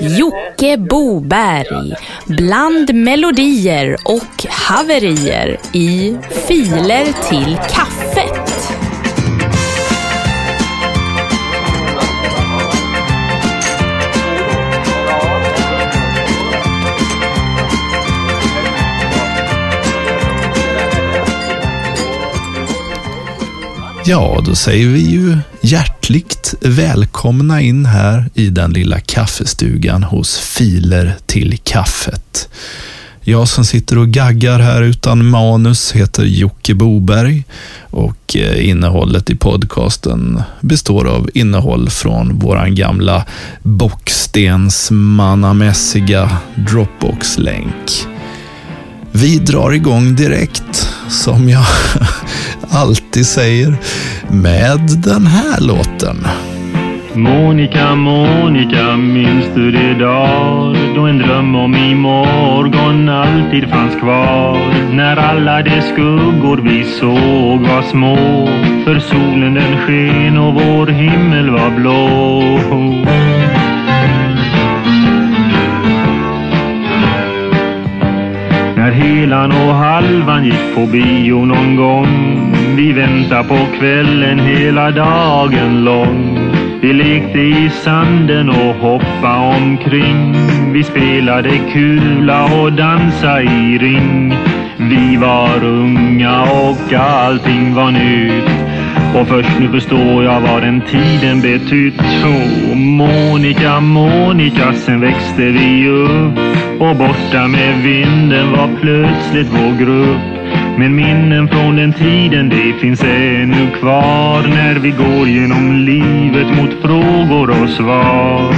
Jocke Boberg bland melodier och haverier i Filer till kaffet. Ja, då säger vi ju hjärtligt välkomna in här i den lilla kaffestugan hos Filer till kaffet. Jag som sitter och gaggar här utan manus heter Jocke Boberg och eh, innehållet i podcasten består av innehåll från våran gamla bockstensmannamässiga Dropbox-länk. Vi drar igång direkt, som jag alltid säger, med den här låten. Monica, Monica, minns du de dagar då en dröm om imorgon alltid fanns kvar? När alla de skuggor vi såg var små, för solen den sken och vår himmel var blå. När och halvan gick på bio någon gång. Vi väntar på kvällen hela dagen lång. Vi lekte i sanden och hoppa omkring. Vi spelade kula och dansa i ring. Vi var unga och allting var nytt och först nu förstår jag vad den tiden betytt. Oh, Monica, Monica, sen växte vi upp och borta med vinden var plötsligt vår grupp. Men minnen från den tiden, det finns ännu kvar när vi går genom livet mot frågor och svar.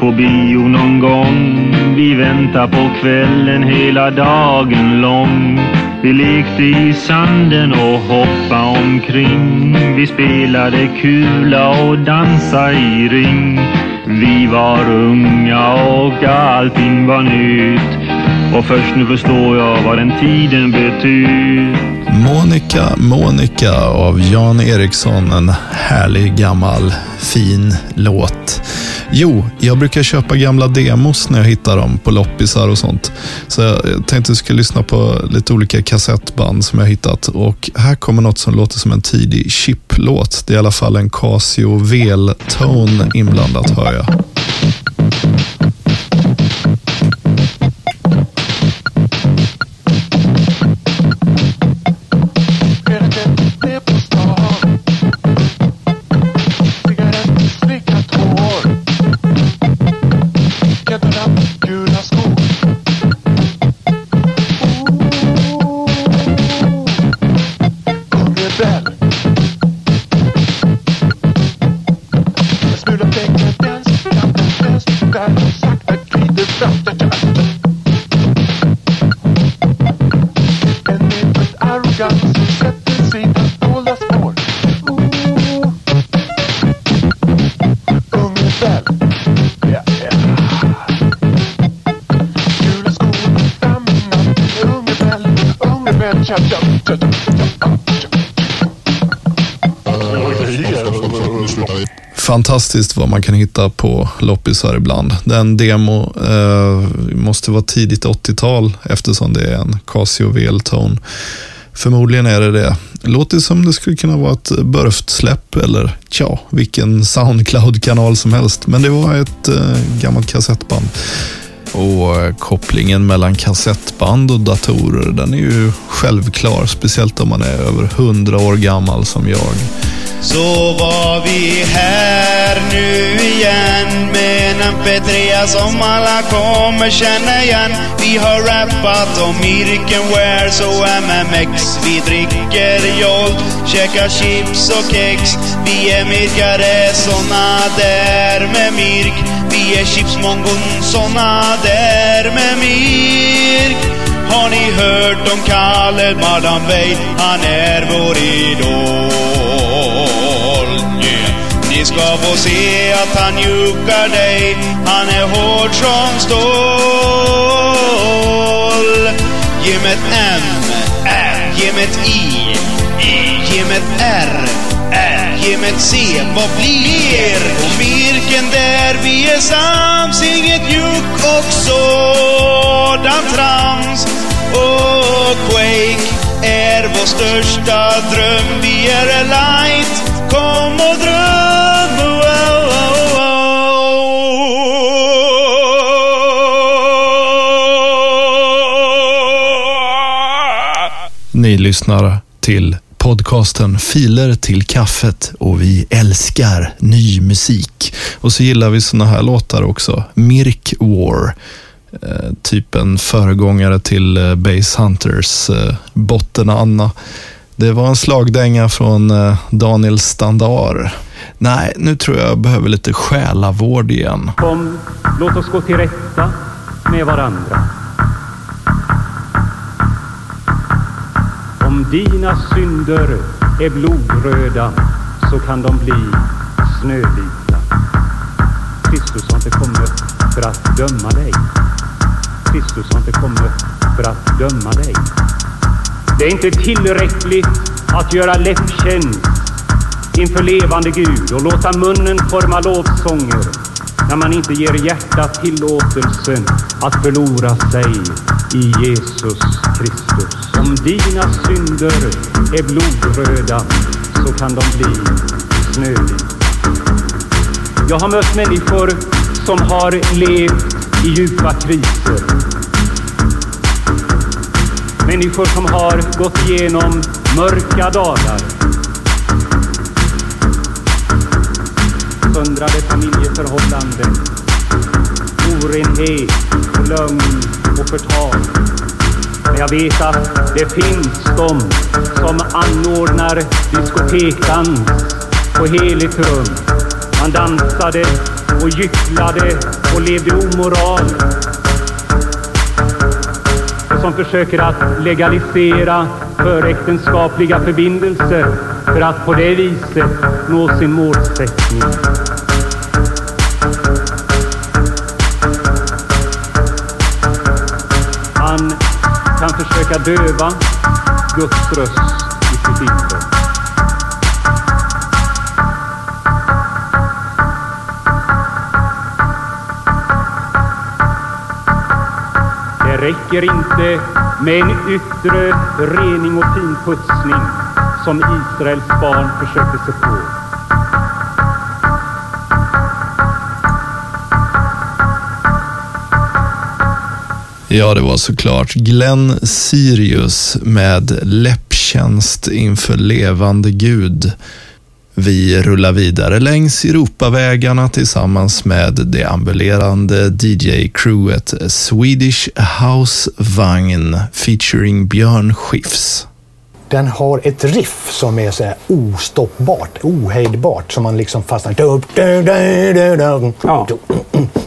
På bio någon gång. Vi väntar på kvällen hela dagen lång. Vi lekte i sanden och hoppa omkring. Vi spelade kula och dansa i ring. Vi var unga och allting var nytt. Och först nu förstår jag vad den tiden betytt. Monica, Monica av Jan Eriksson. En härlig gammal fin låt. Jo, jag brukar köpa gamla demos när jag hittar dem på loppisar och sånt. Så jag tänkte att jag skulle lyssna på lite olika kassettband som jag hittat. Och här kommer något som låter som en tidig chip-låt. Det är i alla fall en Casio Vel-tone inblandat hör jag. Fantastiskt vad man kan hitta på loppisar ibland. Den demo eh, måste vara tidigt 80-tal eftersom det är en Casio VL-tone. Förmodligen är det det. Låter som det skulle kunna vara ett Burft-släpp eller tja, vilken Soundcloud-kanal som helst. Men det var ett eh, gammalt kassettband. Och eh, kopplingen mellan kassettband och datorer, den är ju självklar. Speciellt om man är över 100 år gammal som jag. Så var vi här nu igen med en mp3 som alla kommer känna igen. Vi har rappat om Irkenware, och MMX. Vi dricker Jolt, käkar chips och kex. Vi är mirkare såna där med Mirk. Vi är chipsmongon såna där med Mirk. Har ni hört om Kalle Madame Han är vår idol. Yeah. Ni ska få se att han njukar dig. Han är hård som stål. Ge mig ett M, R, ge mig ett I, I, ge mig ett R, R, se. Vad blir? Och Mirken där vi är sams, inget juck och sådant trams. Och Quake är vår största dröm. Vi är light, kom och dröm. Oh, oh, oh. Ni lyssnar till podcasten Filer till kaffet och vi älskar ny musik. Och så gillar vi såna här låtar också. Mirk War. Eh, typ en föregångare till eh, Base Hunters eh, Botten Anna. Det var en slagdänga från eh, Daniel Standar. Nej, nu tror jag jag behöver lite själavård igen. Kom, låt oss gå till rätta med varandra. Om dina synder är blodröda så kan de bli snövita. Kristus har inte kommit för att döma dig. Kristus har inte kommit för att döma dig. Det är inte tillräckligt att göra läpptjänst inför levande Gud och låta munnen forma lovsånger när man inte ger hjärtat tillåtelsen att förlora sig i Jesus Kristus. Om dina synder är blodröda så kan de bli snövita. Jag har mött människor som har levt i djupa kriser. Människor som har gått igenom mörka dagar. Söndrade familjeförhållanden, orenhet, lögn och förtal. Jag vet att det finns de som anordnar diskotekdans på heligt rum. Man dansade och gycklade och levde omoral. Och som försöker att legalisera föräktenskapliga förbindelser för att på det viset nå sin målsättning. Kan försöka döva Guds röst i sitt inre. Det räcker inte med en yttre rening och finputsning som Israels barn försökte sig på. Ja, det var såklart Glenn Sirius med läpptjänst inför levande Gud. Vi rullar vidare längs Europavägarna tillsammans med det ambulerande DJ-crewet Swedish House Vagn featuring Björn Skifs. Den har ett riff som är så här ostoppbart, ohejdbart, som man liksom fastnar... Ja.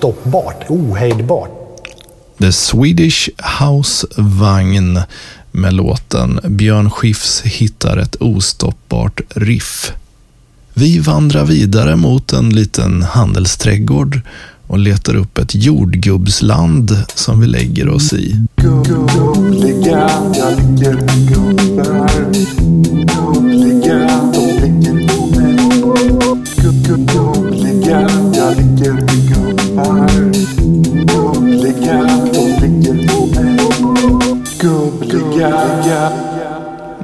Ostoppbart, ohejdbart. The Swedish House Vagn med låten Björn Skifs hittar ett ostoppbart riff. Vi vandrar vidare mot en liten handelsträdgård och letar upp ett jordgubbsland som vi lägger oss i. Gulliga, jag ligger med gubbar. Gulliga, de ligger på mig.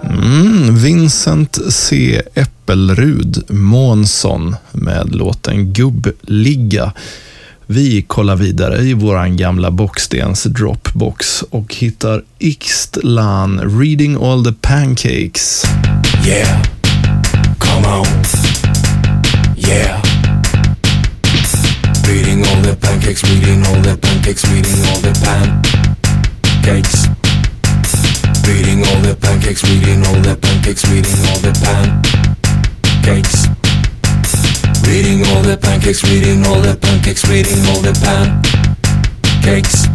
Mm, Vincent C. Äppelrud Månsson med låten Gubbligga. Vi kollar vidare i våran gamla bockstens Dropbox och hittar Ixtlan Reading All the Pancakes. Yeah, come on. Yeah. Reading all the pancakes, reading all the pancakes. Reading all the pancakes, reading all the pancakes, reading all the pancakes. Reading all the pancakes, reading all the pancakes, reading all the pancakes.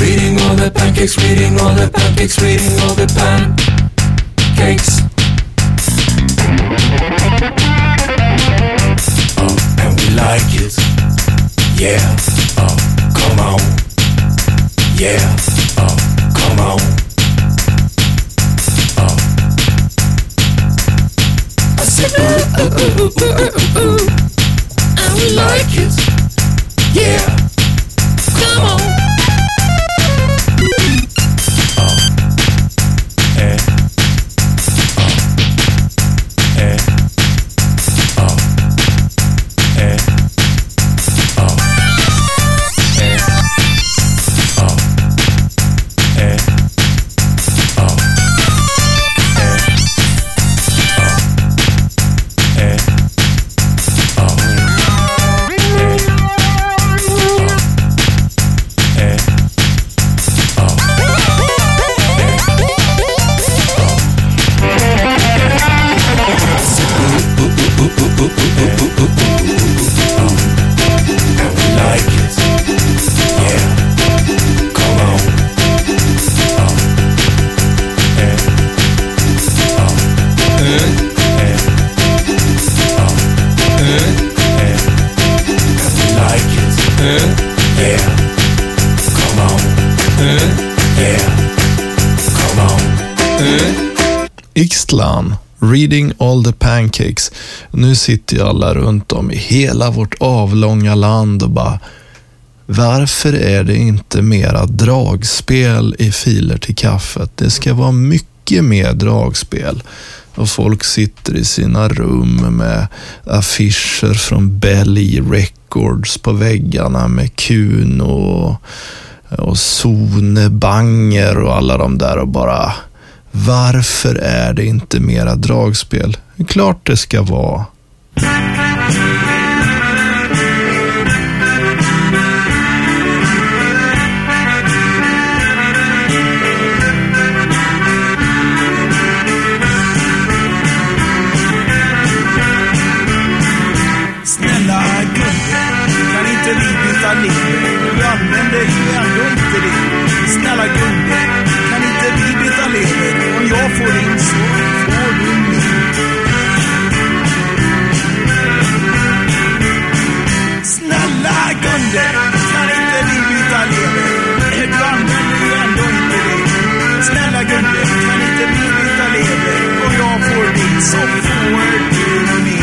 Reading all the pancakes, reading all the pancakes, reading all the pancakes. Reading all the pancakes. Oh, and we like it. Yeah, oh, come on. Yeah, oh, come on. I ooh, ooh, ooh, ooh, ooh, ooh, we like it. Yeah, Ixtlan, Reading All the Pancakes. Nu sitter ju alla runt om i hela vårt avlånga land och bara varför är det inte mera dragspel i filer till kaffet? Det ska vara mycket mer dragspel. Och folk sitter i sina rum med affischer från Belly Records på väggarna med Kuno och, och Sone Banger och alla de där och bara varför är det inte mera dragspel? Klart det ska vara. Gunde, kan inte vi byta lever? Du använder ju ändå inte det. Snälla Gunde, kan inte vi byta lever? Och jag får din så får du min.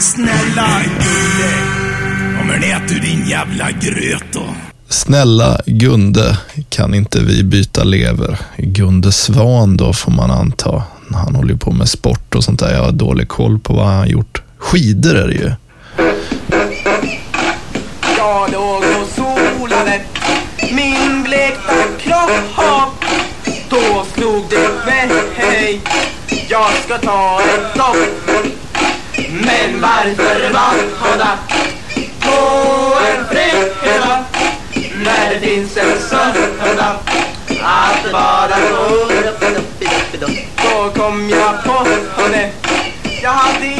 Snälla Gunde, kommer ni äta din jävla gröt då? Snälla Gunde, kan inte vi byta lever? Gunde Svan då får man anta. Han håller ju på med sport och sånt där. Jag har dålig koll på vad han har gjort. Skidor är det ju. Jag låg och solade min blekta kropp Då slog det mig Jag ska ta ett dopp Men varför vadhålla på en fredag När det finns en söndag att bara på Då kom jag på det Jag hade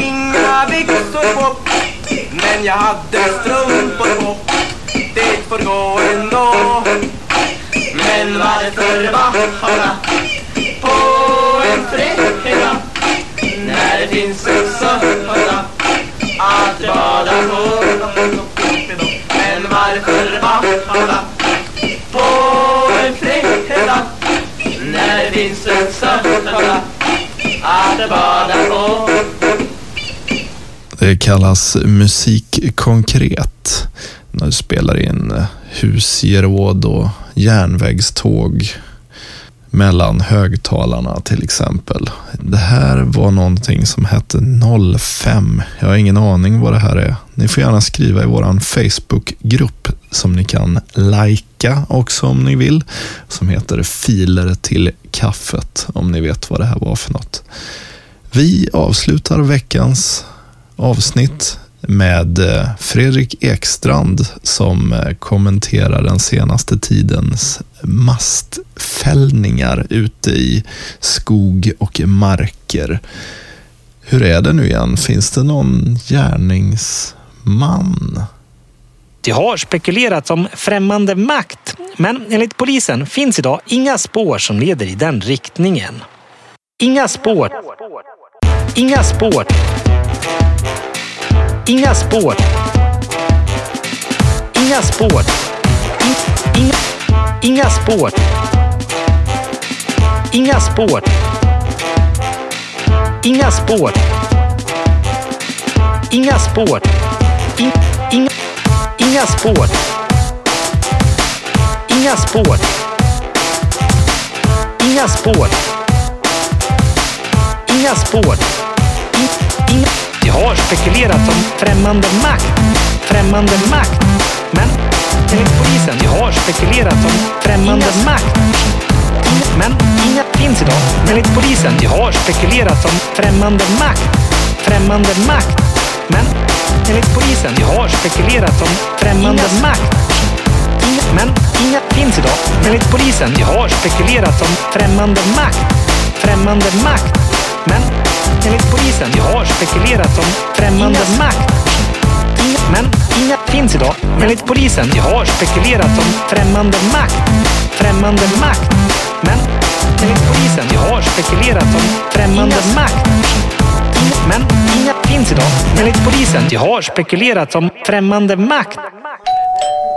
men jag hade strumpor på. Det får gå ändå. Men varför vara på en fredag? När det finns en söndag att bada på. Men varför vara på en fredag? När det finns en söndag att bada på. Det kallas musik konkret. När du spelar in eh, husgeråd och järnvägståg mellan högtalarna till exempel. Det här var någonting som hette 05. Jag har ingen aning vad det här är. Ni får gärna skriva i vår Facebookgrupp som ni kan lajka också om ni vill. Som heter Filer till kaffet om ni vet vad det här var för något. Vi avslutar veckans avsnitt med eh, Fredrik Ekstrand som eh, kommenterar den senaste tidens mastfällningar ute i skog och marker. Hur är det nu igen? Finns det någon gärningsman? Det har spekulerats om främmande makt, men enligt polisen finns idag inga spår som leder i den riktningen. Inga spår. Inga spår. Inga spår. Inga spår. Inga In, inga, inga spår. Inga spår. Inga spår. Inga spår. In, inga, inga spår. Inga spår. Inga spår. Inga spår. In, inga. Det har spekulerats om främmande makt. Främmande makt. Men enligt polisen, det har spekulerats om främmande makt. Inga, men inga finns idag. Enligt polisen, det har spekulerats om främmande makt. Främmande makt. Men enligt polisen, det har spekulerats om främmande makt. Inga, men inga finns idag. Enligt polisen, det har spekulerats om främmande makt. Främmande makt. Men enligt polisen, har spekulerats om främmande makt. Men inga finns idag. Enligt polisen, har spekulerats om främmande makt. Främmande makt. Men enligt polisen, har spekulerats om främmande makt. Men inga finns idag. Enligt polisen, har spekulerats om främmande makt.